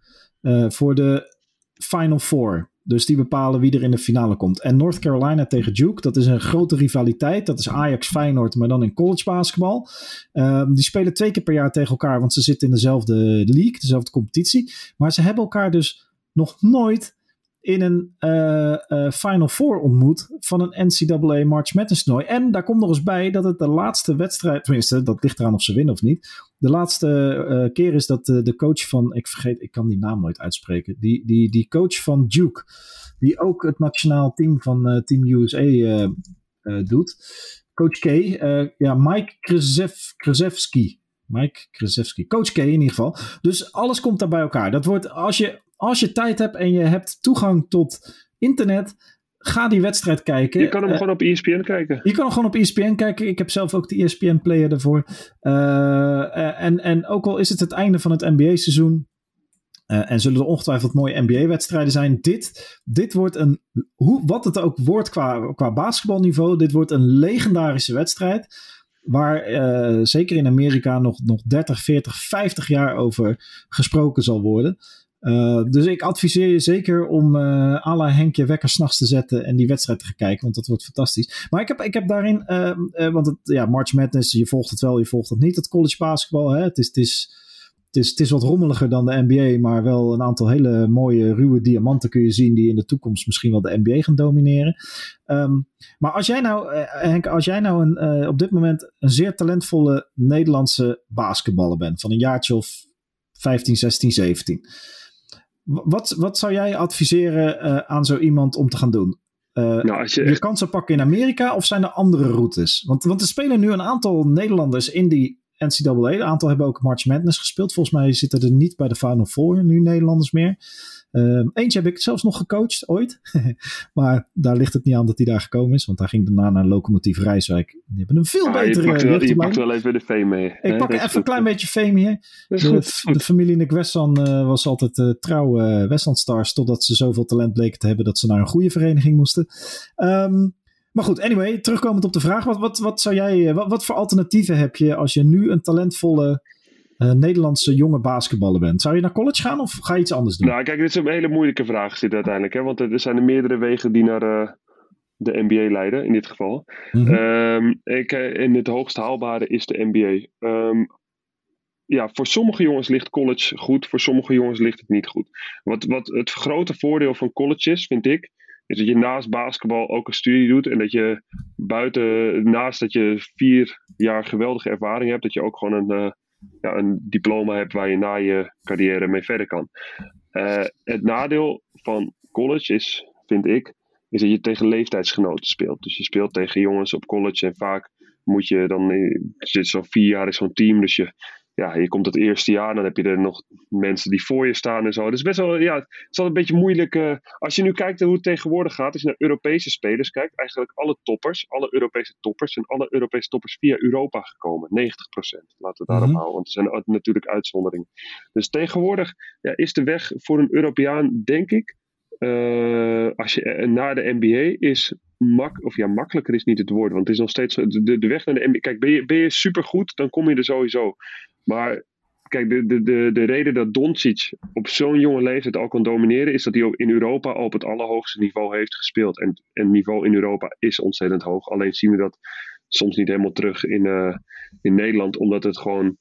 voor de Final Four. Dus die bepalen wie er in de finale komt. En North Carolina tegen Duke, dat is een grote rivaliteit. Dat is Ajax Feyenoord, maar dan in college basketbal. Ehm, die spelen twee keer per jaar tegen elkaar, want ze zitten in dezelfde league, dezelfde competitie. Maar ze hebben elkaar dus nog nooit in een uh, uh, Final Four ontmoet van een NCAA March Madness toernooi. En daar komt nog eens bij dat het de laatste wedstrijd, tenminste dat ligt eraan of ze winnen of niet. De laatste uh, keer is dat de coach van, ik vergeet, ik kan die naam nooit uitspreken. Die, die, die coach van Duke, die ook het nationaal team van Team USA doet. Coach K, ja, Mike Krzyzewski. Mike Krzyzewski. Coach K in ieder geval. Dus alles komt daar bij elkaar. Dat wordt, als je als je tijd hebt en je hebt toegang tot internet, ga die wedstrijd kijken. Je kan hem uh, gewoon op ESPN kijken. Je kan hem gewoon op ESPN kijken. Ik heb zelf ook de ESPN-player ervoor. Uh, en, en ook al is het het einde van het NBA-seizoen. en zullen er ongetwijfeld mooie NBA-wedstrijden zijn. Dit, dit wordt een, hoe, wat het ook wordt qua, qua basketbalniveau, dit wordt een legendarische wedstrijd. Waar zeker in Amerika nog, nog 30, 40, 50 jaar over gesproken zal worden. Uh, dus ik adviseer je zeker om uh, à la Henkje wekker s'nachts te zetten en die wedstrijd te gaan kijken, want dat wordt fantastisch. Maar ik heb, ik heb daarin, uh, want het, ja, March Madness, je volgt het wel, je volgt het niet, het college basketbal. Hè? Het, is, het, is, het, is, het is wat rommeliger dan de NBA, maar wel een aantal hele mooie ruwe diamanten kun je zien die in de toekomst misschien wel de NBA gaan domineren. Um, maar als jij nou, Henk, als jij nou een, op dit moment een zeer talentvolle Nederlandse basketballer bent, van een jaartje of 15, 16, 17 wat, wat zou jij adviseren uh, aan zo iemand om te gaan doen? Uh, nou, als je, je kansen pakken in Amerika of zijn er andere routes? Want, want er spelen nu een aantal Nederlanders in die NCAA. Een aantal hebben ook March Madness gespeeld. Volgens mij zitten er niet bij de Final Four nu Nederlanders meer. Um, eentje heb ik zelfs nog gecoacht ooit. maar daar ligt het niet aan dat hij daar gekomen is. Want hij ging daarna naar Locomotief Rijswijk. Die hebben een veel ah, betere... Je pakt, wel, je pakt wel even de fame mee. Ik pak even een klein beetje fame hier. De, de, familie Nick Westland uh, was altijd uh, trouw uh, Westland Stars. Totdat ze zoveel talent bleken te hebben dat ze naar een goede vereniging moesten. Um, Maar goed, anyway, terugkomend op de vraag. Wat, wat, wat, zou jij, wat, wat voor alternatieven heb je als je nu een talentvolle Nederlandse jonge basketballer bent? Zou je naar college gaan of ga je iets anders doen? Nou, kijk, dit is een hele moeilijke vraag zit uiteindelijk. Hè? Want er zijn er meerdere wegen die naar de NBA leiden, in dit geval. Mm ik, in het hoogst haalbare is de NBA. Um, ja, voor sommige jongens ligt college goed, voor sommige jongens ligt het niet goed. Wat, wat het grote voordeel van college is, vind ik, is dat je naast basketbal ook een studie doet en dat je buiten, naast dat je vier jaar geweldige ervaring hebt, dat je ook gewoon een, ja, een diploma hebt waar je na je carrière mee verder kan. Uh, het nadeel van college is, vind ik, is dat je tegen leeftijdsgenoten speelt. Dus je speelt tegen jongens op college en vaak moet je dan, zit zo'n vier jaar in zo'n team, dus je ja, je komt het eerste jaar, dan heb je er nog mensen die voor je staan en zo. Dus best wel, ja, het is altijd een beetje moeilijk. Uh, als je nu kijkt hoe het tegenwoordig gaat, als je naar Europese spelers kijkt, eigenlijk alle toppers, alle Europese toppers, zijn alle Europese toppers via Europa gekomen. 90%, laten we daarop mm houden, want er zijn natuurlijk uitzonderingen. Dus tegenwoordig ja, is de weg voor een Europeaan, denk ik, uh, als je uh, naar de NBA is mak of ja, makkelijker is niet het woord, want het is nog steeds de, de weg naar de NBA. Kijk, ben je, ben je supergoed, dan kom je er sowieso. Maar kijk, de, de, de, de reden dat Doncic op zo'n jonge leeftijd al kan domineren, is dat hij ook in Europa al op het allerhoogste niveau heeft gespeeld. En, en het niveau in Europa is ontzettend hoog. Alleen zien we dat soms niet helemaal terug in, uh, in Nederland, omdat het gewoon.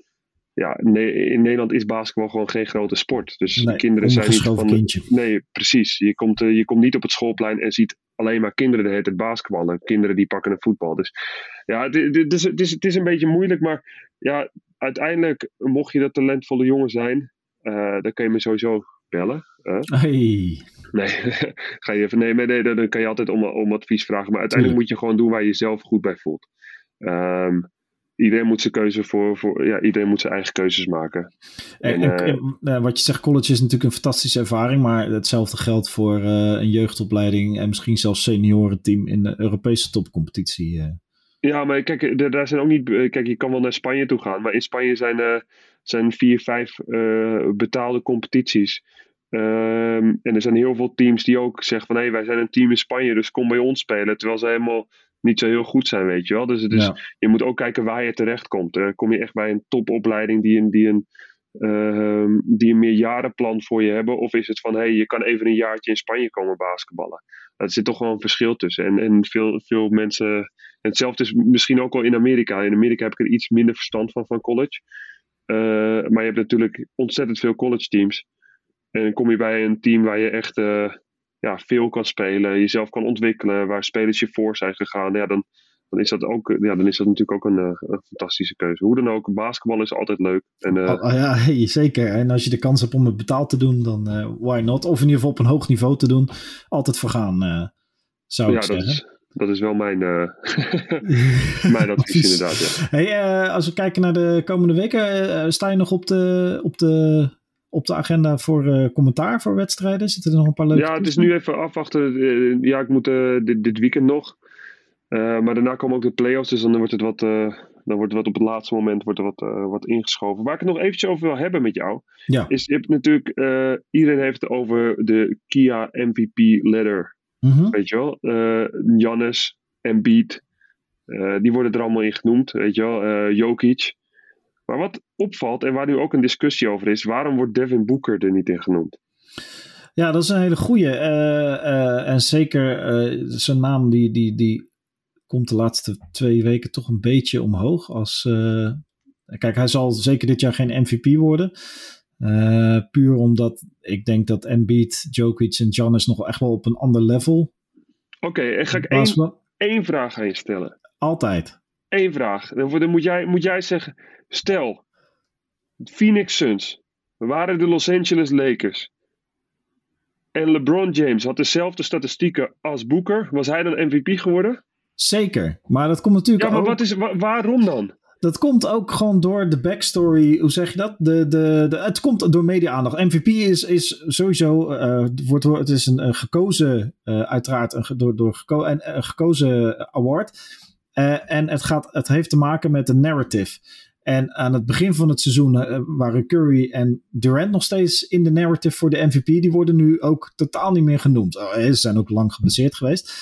Ja, in Nederland is basketbal gewoon geen grote sport. Dus nee, kinderen zijn niet van. Kindje. Nee, precies. Je komt, uh, je komt niet op het schoolplein en ziet alleen maar kinderen de hele tijd basketballen. Kinderen die pakken een voetbal. Dus ja, het, het, is, het, is, het is een beetje moeilijk. Maar ja, uiteindelijk, mocht je dat talentvolle jongen zijn, uh, dan kun je me sowieso bellen. Uh. Hey. Nee, ga je even, nee, nee, dan kan je altijd om, om advies vragen. Maar uiteindelijk moet je gewoon doen waar je jezelf goed bij voelt. Um, iedereen moet zijn keuze voor, voor ja, iedereen moet zijn eigen keuzes maken. En, en, en uh, wat je zegt, college is natuurlijk een fantastische ervaring, maar hetzelfde geldt voor uh, een jeugdopleiding en misschien zelfs seniorenteam in de Europese topcompetitie. Uh. Ja, maar kijk, daar zijn ook niet. Kijk, je kan wel naar Spanje toe gaan, maar in Spanje zijn, zijn vier, vijf betaalde competities. Um, en er zijn heel veel teams die ook zeggen van hé, hey, wij zijn een team in Spanje, dus kom bij ons spelen. Terwijl ze helemaal niet zo heel goed zijn, weet je wel. Dus, dus ja. je moet ook kijken waar je terecht komt. Uh, kom je echt bij een topopleiding die een, die een, uh, die een meerjarenplan voor je hebben? Of is het van hé, hey, je kan even een jaartje in Spanje komen basketballen? Er zit toch wel een verschil tussen. En, en veel, veel mensen. Hetzelfde is misschien ook al in Amerika. In Amerika heb ik er iets minder verstand van, van college. Uh, maar je hebt natuurlijk ontzettend veel college teams. En dan kom je bij een team waar je echt uh, ja, veel kan spelen, jezelf kan ontwikkelen, waar spelers je voor zijn gegaan. Ja, dan, dan, is dat ook, ja, dan is dat natuurlijk ook een, een fantastische keuze. Hoe dan ook, basketbal is altijd leuk. En, uh, oh, ja, hey, zeker. En als je de kans hebt om het betaald te doen, dan uh, why not? Of in ieder geval op een hoog niveau te doen, altijd vergaan, uh, zou ja, ik zeggen. Dat is, dat is wel mijn, mijn advies inderdaad. Ja. Hey, als we kijken naar de komende weken, sta je nog op de, op de, op de agenda voor commentaar voor wedstrijden? Zitten er nog een paar leuke Ja, het is nu even afwachten. ja, ik moet dit, dit weekend nog. maar daarna komen ook de play-offs, dus dan wordt het wat, dan wordt wat op het laatste moment wordt er wat, wat ingeschoven. Waar ik het nog eventjes over wil hebben met jou, ja. is je hebt natuurlijk, iedereen heeft het over de Kia MVP ladder Mhm. Weet je wel, uh, Jannes, Embiid, uh, die worden er allemaal in genoemd. Weet je wel, Jokic. Maar wat opvalt en waar nu ook een discussie over is, waarom wordt Devin Booker er niet in genoemd? Ja, dat is een hele goeie. en zeker zijn naam die, die, die komt de laatste twee weken toch een beetje omhoog. Als, kijk, hij zal zeker dit jaar geen MVP worden. Puur omdat ik denk dat Embiid, Jokic en Giannis nog echt wel op een ander level. Oké, okay, en ga ik één, één vraag aan je stellen. Altijd. Eén vraag. Dan moet jij, moet jij zeggen, stel, Phoenix Suns waren de Los Angeles Lakers. En LeBron James had dezelfde statistieken als Booker. Was hij dan MVP geworden? Zeker, maar dat komt natuurlijk Ja, maar ook... wat is, wa waarom dan? Dat komt ook gewoon door de backstory. Hoe zeg je dat? De, de, de, het komt door media-aandacht. MVP is, is sowieso. Uh, wordt, het is een, een gekozen, uh, uiteraard, een, door, door geko een, een gekozen award. Uh, en het, gaat, het heeft te maken met de narrative. En aan het begin van het seizoen uh, waren Curry en Durant nog steeds in de narrative voor de MVP. Die worden nu ook totaal niet meer genoemd. Oh, ze zijn ook lang gebaseerd geweest.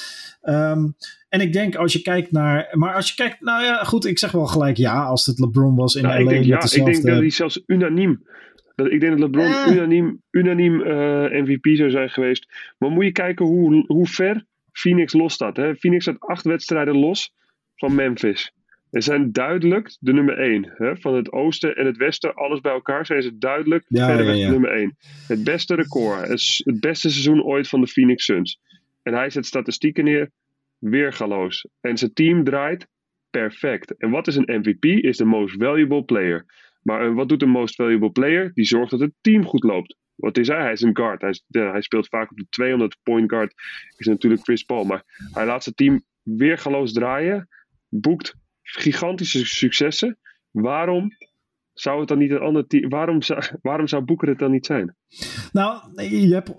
Um, en ik denk als je kijkt naar. Maar als je kijkt. Nou ja, goed, ik zeg wel gelijk ja. Als het LeBron was in nou, LA. Ik denk, ja, ik denk dat hij zelfs unaniem. Dat, ik denk dat LeBron eh. unaniem, unaniem uh, MVP zou zijn geweest. Maar moet je kijken hoe, hoe ver Phoenix los staat. Hè? Phoenix staat acht wedstrijden los van Memphis. En zijn duidelijk de nummer 1. Hè? Van het oosten en het westen, alles bij elkaar, zijn ze duidelijk ja, verder ja, ja. nummer 1. Het beste record. Het, beste seizoen ooit van de Phoenix Suns. En hij zet statistieken neer, weergaloos. En zijn team draait perfect. En wat is een MVP? Is de most valuable player. Maar wat doet een most valuable player? Die zorgt dat het team goed loopt. Wat is hij? Hij is een guard. Hij, hij speelt vaak op de 200 point guard. Is natuurlijk Chris Paul. Maar hij laat zijn team weergaloos draaien. Boekt gigantische successen. Waarom zou het dan niet een ander team... Waarom zou, waarom zou Boeker het dan niet zijn? Nou, je hebt 100%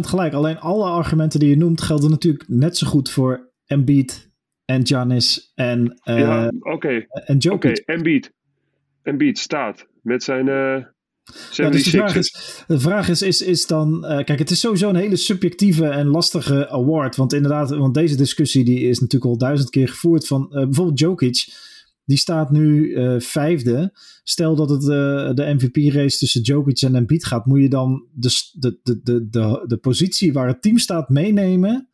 gelijk. Alleen alle argumenten die je noemt gelden natuurlijk net zo goed voor Embiid en Giannis en, uh, ja, okay. en Jokic. Oké, okay, Embiid. Embiid staat met zijn... Uh, ja, dus de vraag is, de vraag is, is, is dan... Uh, kijk, het is sowieso een hele subjectieve en lastige award. Want inderdaad, want deze discussie die is natuurlijk al duizend keer gevoerd. Van uh, bijvoorbeeld Jokic, die staat nu uh, vijfde. Stel dat het de MVP-race tussen Jokic en Embiid gaat... moet je dan de, de, de, de, de, de positie waar het team staat meenemen...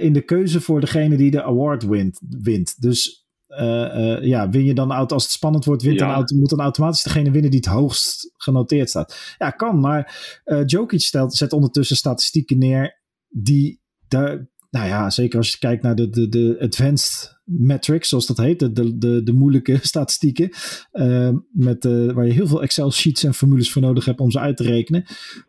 in de keuze voor degene die de award wint. wint. Dus uh, uh, ja, win je dan als het spannend wordt, wint dan, moet dan automatisch degene winnen die het hoogst genoteerd staat. Ja, kan, maar uh, Jokic stelt, zet ondertussen statistieken neer die daar, nou ja, zeker als je kijkt naar de, de, de advanced metrics, zoals dat heet, de, de, de, de moeilijke statistieken, uh, met, uh, waar je heel veel Excel-sheets en formules voor nodig hebt om ze uit te rekenen.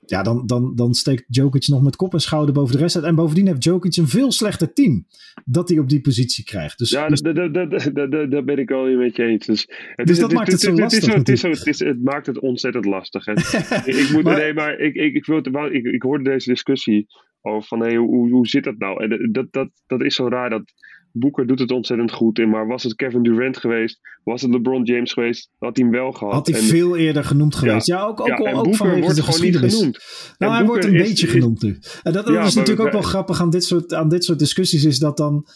Ja, dan, dan, dan steekt Jokic nog met kop en schouder boven de rest uit. En bovendien heeft Jokic een veel slechter team dat hij op die positie krijgt. Dus, ja, dus, daar ben ik wel met je eens. Dus, het, dus dat maakt het, zo lastig. Het, is, het, is, het, maakt het ontzettend lastig. ik, moet, maar, nee, maar ik, ik, ik, wil, ik, ik hoorde deze discussie over van hey, hoe, hoe zit dat nou? En dat, dat, dat is zo raar dat Boeker doet het ontzettend goed in. Maar was het Kevin Durant geweest? Was het LeBron James geweest? Had hij hem wel gehad. Had hij veel eerder genoemd geweest. Ja, ook, ook, ja, ook Boeker wordt de gewoon niet genoemd. Nou, hij wordt een beetje genoemd nu. En dat, dat is natuurlijk ook wel grappig aan dit, soort, aan dit soort discussies. Is dat dan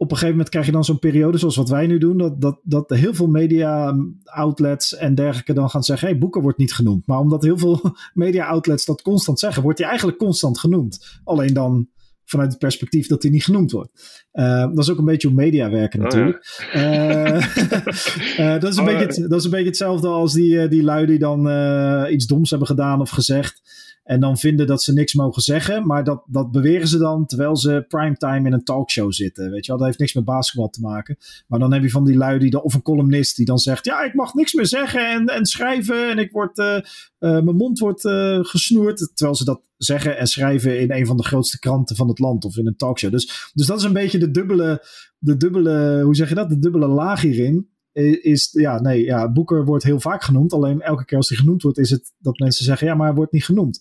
op een gegeven moment krijg je dan zo'n periode zoals wat wij nu doen. Dat, dat, dat heel veel media outlets en dergelijke dan gaan zeggen: hey, Boeker wordt niet genoemd. Maar omdat heel veel media outlets dat constant zeggen, wordt hij eigenlijk constant genoemd. Alleen dan vanuit het perspectief dat hij niet genoemd wordt. Uh, dat is ook een beetje hoe media werken oh, natuurlijk. Oh, uh, dat, is een oh, beetje, dat is een beetje hetzelfde als die, die lui die dan iets doms hebben gedaan of gezegd. En dan vinden dat ze niks mogen zeggen. Maar dat, dat beweren ze dan terwijl ze primetime in een talkshow zitten. Weet je wel, dat heeft niks met basketbal te maken. Maar dan heb je van die lui die dan, of een columnist die dan zegt: Ja, ik mag niks meer zeggen en, en schrijven. En ik word, uh, uh, mijn mond wordt uh, gesnoerd. Terwijl ze dat zeggen en schrijven in een van de grootste kranten van het land of in een talkshow. Dus, dus dat is een beetje de dubbele, de dubbele, hoe zeg je dat? De dubbele laag hierin is, ja, nee, ja, Boeker wordt heel vaak genoemd. Alleen elke keer als hij genoemd wordt, is het dat mensen zeggen, ja, maar hij wordt niet genoemd.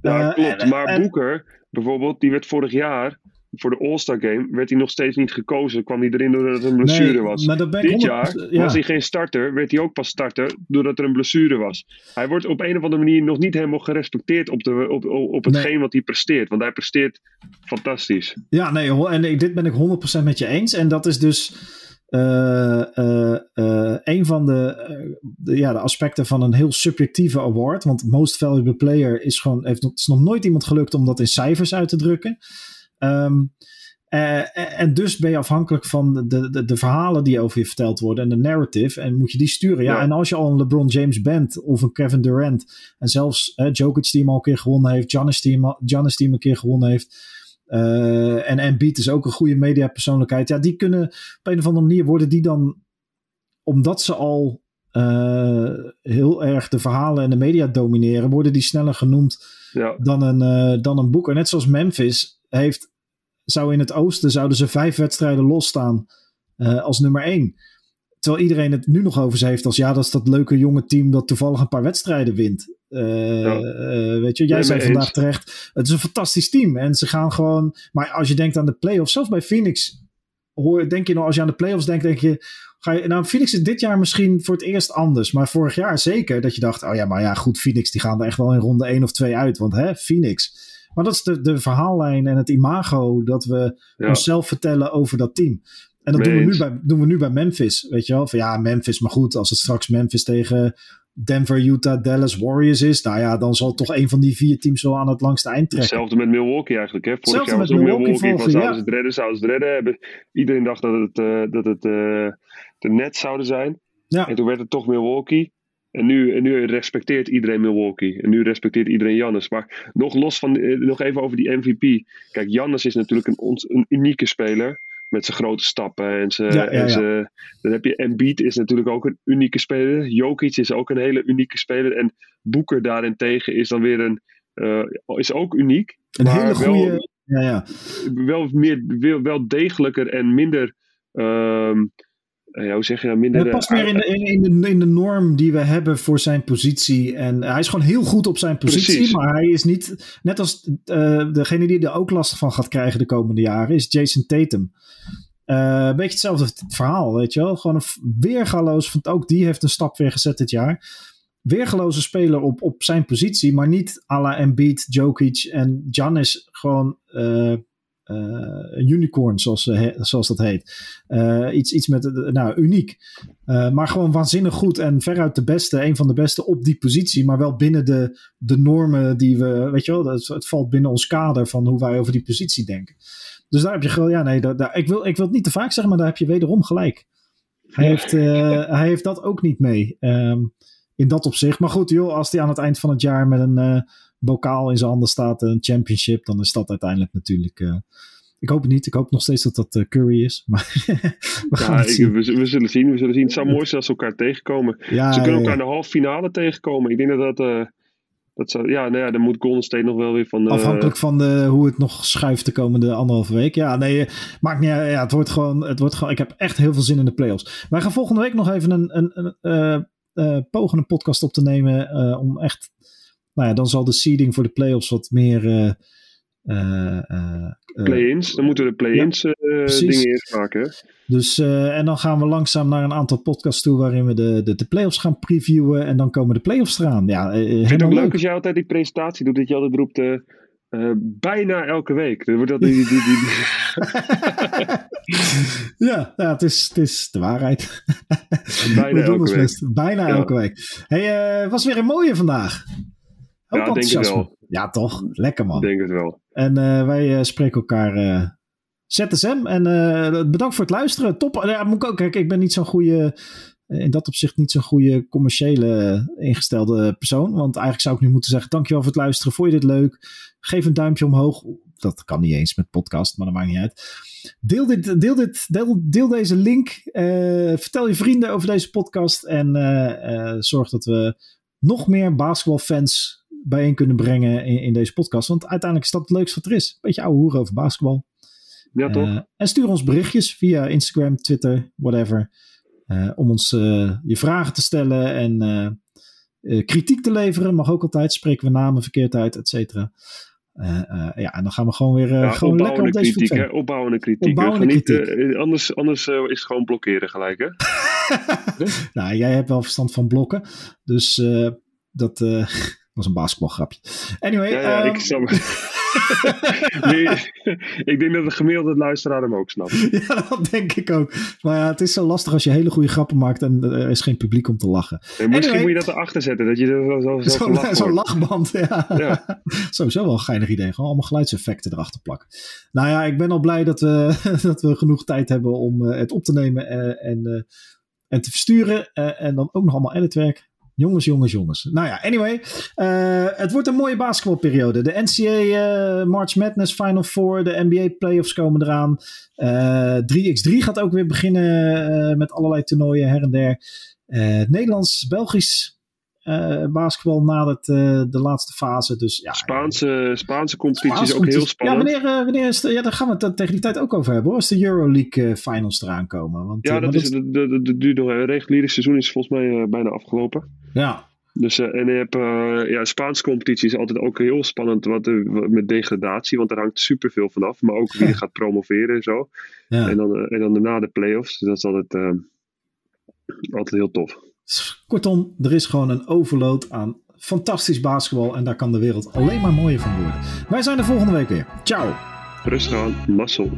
Ja, uh, klopt. maar Boeker, bijvoorbeeld, die werd vorig jaar, voor de All-Star Game, werd hij nog steeds niet gekozen. Kwam hij erin doordat er een blessure was. Dit jaar was hij geen starter, werd hij ook pas starter doordat er een blessure was. Hij wordt op een of andere manier nog niet helemaal gerespecteerd op, de, op, op hetgeen wat hij presteert. Want hij presteert fantastisch. Ja, nee, en dit ben ik 100% met je eens. En dat is dus een van de, de, ja, de aspecten van een heel subjectieve award. Want Most Valuable Player is gewoon, heeft, is nog nooit iemand gelukt om dat in cijfers uit te drukken. Um, en dus ben je afhankelijk van de, de, de, verhalen die over je verteld worden en de narrative. En moet je die sturen. Ja, en als je al een LeBron James bent of een Kevin Durant. En zelfs uh, Jokic die hem al een keer gewonnen heeft. Giannis die hem, Giannis die hem een keer gewonnen heeft uh, en Embiid is ook een goede mediapersoonlijkheid. Ja, die kunnen op een of andere manier worden die dan, omdat ze al uh, heel erg de verhalen en de media domineren, worden die sneller genoemd ja. dan, een, uh, dan een boeker. Net zoals Memphis heeft, zou in het oosten zouden ze vijf wedstrijden losstaan als nummer één. Terwijl iedereen het nu nog over ze heeft als ja, dat is dat leuke jonge team dat toevallig een paar wedstrijden wint. Uh, weet je, jij zei vandaag terecht, het is een fantastisch team. En ze gaan gewoon, maar als je denkt aan de playoffs, zelfs bij Phoenix, hoor, denk je nog, als je aan de playoffs denkt, denk je, ga je, nou, Phoenix is dit jaar misschien voor het eerst anders. Maar vorig jaar zeker dat je dacht, oh ja, maar ja, goed, Phoenix die gaan er echt wel in ronde 1 of 2 uit. Want hè, Phoenix. Maar dat is de, de verhaallijn en het imago dat we onszelf vertellen over dat team. En dat doen we, nu bij, doen we nu bij Memphis. Weet je wel? Van ja, Memphis, maar goed, als het straks Memphis tegen Denver, Utah, Dallas, Warriors is, nou ja, dan zal toch een van die vier teams wel aan het langste eind trekken. Hetzelfde met Milwaukee eigenlijk. Hè? Vorig jaar was ook Milwaukee, Milwaukee van zouden ze het redden, zouden ze het redden. Hebben. Iedereen dacht dat het, uh, dat het uh, de Nets zouden zijn. Ja. En toen werd het toch Milwaukee. En nu, en nu respecteert iedereen Milwaukee. En nu respecteert iedereen Jannes. Maar nog los van, uh, nog even over die MVP. Kijk, Jannes is natuurlijk een, een unieke speler met zijn grote stappen. En, zijn, en zijn, dan heb je Embiid is natuurlijk ook een unieke speler. Jokic is ook een hele unieke speler. En Boeker daarentegen is dan weer een, uh, is ook uniek. Een hele goede... Ja, ja. Wel, meer, wel, wel degelijker en minder... Um, ja, hoe zeg je nou, minder... Hij past meer in de, in, de, in de norm die we hebben voor zijn positie. En hij is gewoon heel goed op zijn positie. Precies. Maar hij is niet... Net als uh, degene die er ook last van gaat krijgen de komende jaren... is Jason Tatum. Uh, een beetje hetzelfde verhaal, weet je wel. Gewoon een weergaloos... Want ook die heeft een stap weer gezet dit jaar. Weergaloze speler op, op zijn positie. Maar niet à la Embiid, Jokic en Giannis. Gewoon... Uh, uh, unicorn, zoals, uh, zoals dat heet. Uh, iets, iets met, nou, uniek. maar gewoon waanzinnig goed en veruit de beste, een van de beste op die positie, maar wel binnen de, de normen die we, weet je wel, het, het valt binnen ons kader van hoe wij over die positie denken. Dus daar heb je gewoon, ja, nee, daar, daar, ik, wil, ik wil het niet te vaak zeggen, maar daar heb je wederom gelijk. Hij heeft, hij heeft dat ook niet mee. Um, in dat opzicht. Maar goed, joh, als hij aan het eind van het jaar met een bokaal in zijn handen staat, een championship, dan is dat uiteindelijk natuurlijk. Uh, ik hoop het niet. Ik hoop nog steeds dat dat uh, Curry is. Maar we, ja, ik, we, we, zullen zien. We zullen zien. Het zou mooi zijn als ze elkaar tegenkomen. Ja, ze kunnen elkaar in de halve finale tegenkomen. Ik denk dat dat. Uh, dat zou, ja, nou ja, dan moet Golden State nog wel weer van. Afhankelijk van de, hoe het nog schuift de komende anderhalve week. Ja, nee, maakt niet Ja, het wordt gewoon. Het wordt gewoon ik heb echt heel veel zin in de playoffs. Wij gaan volgende week nog even een, een, een uh, pogen een podcast op te nemen. om echt nou ja, dan zal de seeding voor de playoffs wat meer. Uh, uh, play-ins, dan moeten we de play-ins ja, dingen eerst maken. Dus, en dan gaan we langzaam naar een aantal podcasts toe waarin we de, de, de playoffs gaan previewen. En dan komen de playoffs eraan. Ja, ik vind het ook leuk als jij altijd die presentatie doet, dat je altijd roept. Uh, bijna elke week. wordt dat die, die, die, ja, ja het, is, het is de waarheid. Bijna elke week. Bijna elke week. Hey, uh, was weer een mooie vandaag. Ook ja, denk het wel. Ja, toch? Lekker man. denk het wel. En uh, wij uh, spreken elkaar uh, ZSM. En bedankt voor het luisteren. Top. Ja, moet ik ook kijken. Ik ben niet zo'n goede. In dat opzicht niet zo'n goede commerciële ingestelde persoon. Want eigenlijk zou ik nu moeten zeggen: Dankjewel voor het luisteren. Vond je dit leuk? Geef een duimpje omhoog. Dat kan niet eens met podcast, maar dat maakt niet uit. Deel, dit, deel, dit, deel, deel deze link. vertel je vrienden over deze podcast. En zorg dat we nog meer basketbalfans bijeen kunnen brengen in, in, deze podcast. Want uiteindelijk is dat het leukste wat er is. Beetje ouwe hoeren over basketbal. Ja, toch? Uh, en stuur ons berichtjes via Instagram, Twitter, whatever. Uh, om ons uh, je vragen te stellen en kritiek te leveren. Mag ook altijd. Spreken we namen verkeerd uit, et cetera. ja, en dan gaan we gewoon weer ja, gewoon lekker op deze kritiek, hè? Opbouwende kritiek. Opbouwende niet, kritiek. anders anders is het gewoon blokkeren gelijk, hè? nou, jij hebt wel verstand van blokken. Dus dat was een basketbalgrapje. Anyway. Ja, ja ik, nee, ik denk dat de gemiddelde luisteraar hem ook snapt. Ja, dat denk ik ook. Maar ja, het is zo lastig als je hele goede grappen maakt en er is geen publiek om te lachen. Nee, misschien moet je dat erachter zetten, dat je er zo, zo, zo Zo'n lachband, ja. ja. Sowieso wel een geinig idee. Gewoon allemaal geluidseffecten erachter plakken. Nou ja, ik ben al blij dat we, dat we genoeg tijd hebben om uh, het op te nemen en, en, en te versturen. En dan ook nog allemaal editwerk. Jongens, jongens, jongens. Nou ja, anyway. Uh, het wordt een mooie basketbalperiode. De NCAA uh, eh, March Madness Final Four. De NBA playoffs komen eraan. Uh, eh, 3x3 gaat ook weer beginnen met allerlei toernooien her en der. Nederlands, Belgisch uh, basketbal nadert de laatste fase. Dus, ja, Spaanse, Spaanse competitie is ook heel spannend. Ja, wanneer, wanneer is de, ja, daar gaan we het tegen die tijd ook over hebben. Hoor, als de Euroleague finals eraan komen. Want, ja, dat is, de, de, de, de, de reguliere seizoen is volgens mij bijna afgelopen. Ja. Dus, en je hebt, ja, Spaanse competitie is altijd ook heel spannend wat, met degradatie, want daar hangt superveel vanaf. Maar ook wie gaat promoveren en zo. Ja. En, dan, en dan daarna de play-offs. Dus dat is altijd altijd heel tof. Kortom, er is gewoon een overload aan fantastisch basketbal. En daar kan de wereld alleen maar mooier van worden. Wij zijn er volgende week weer. Ciao. Rustig aan, mazzel.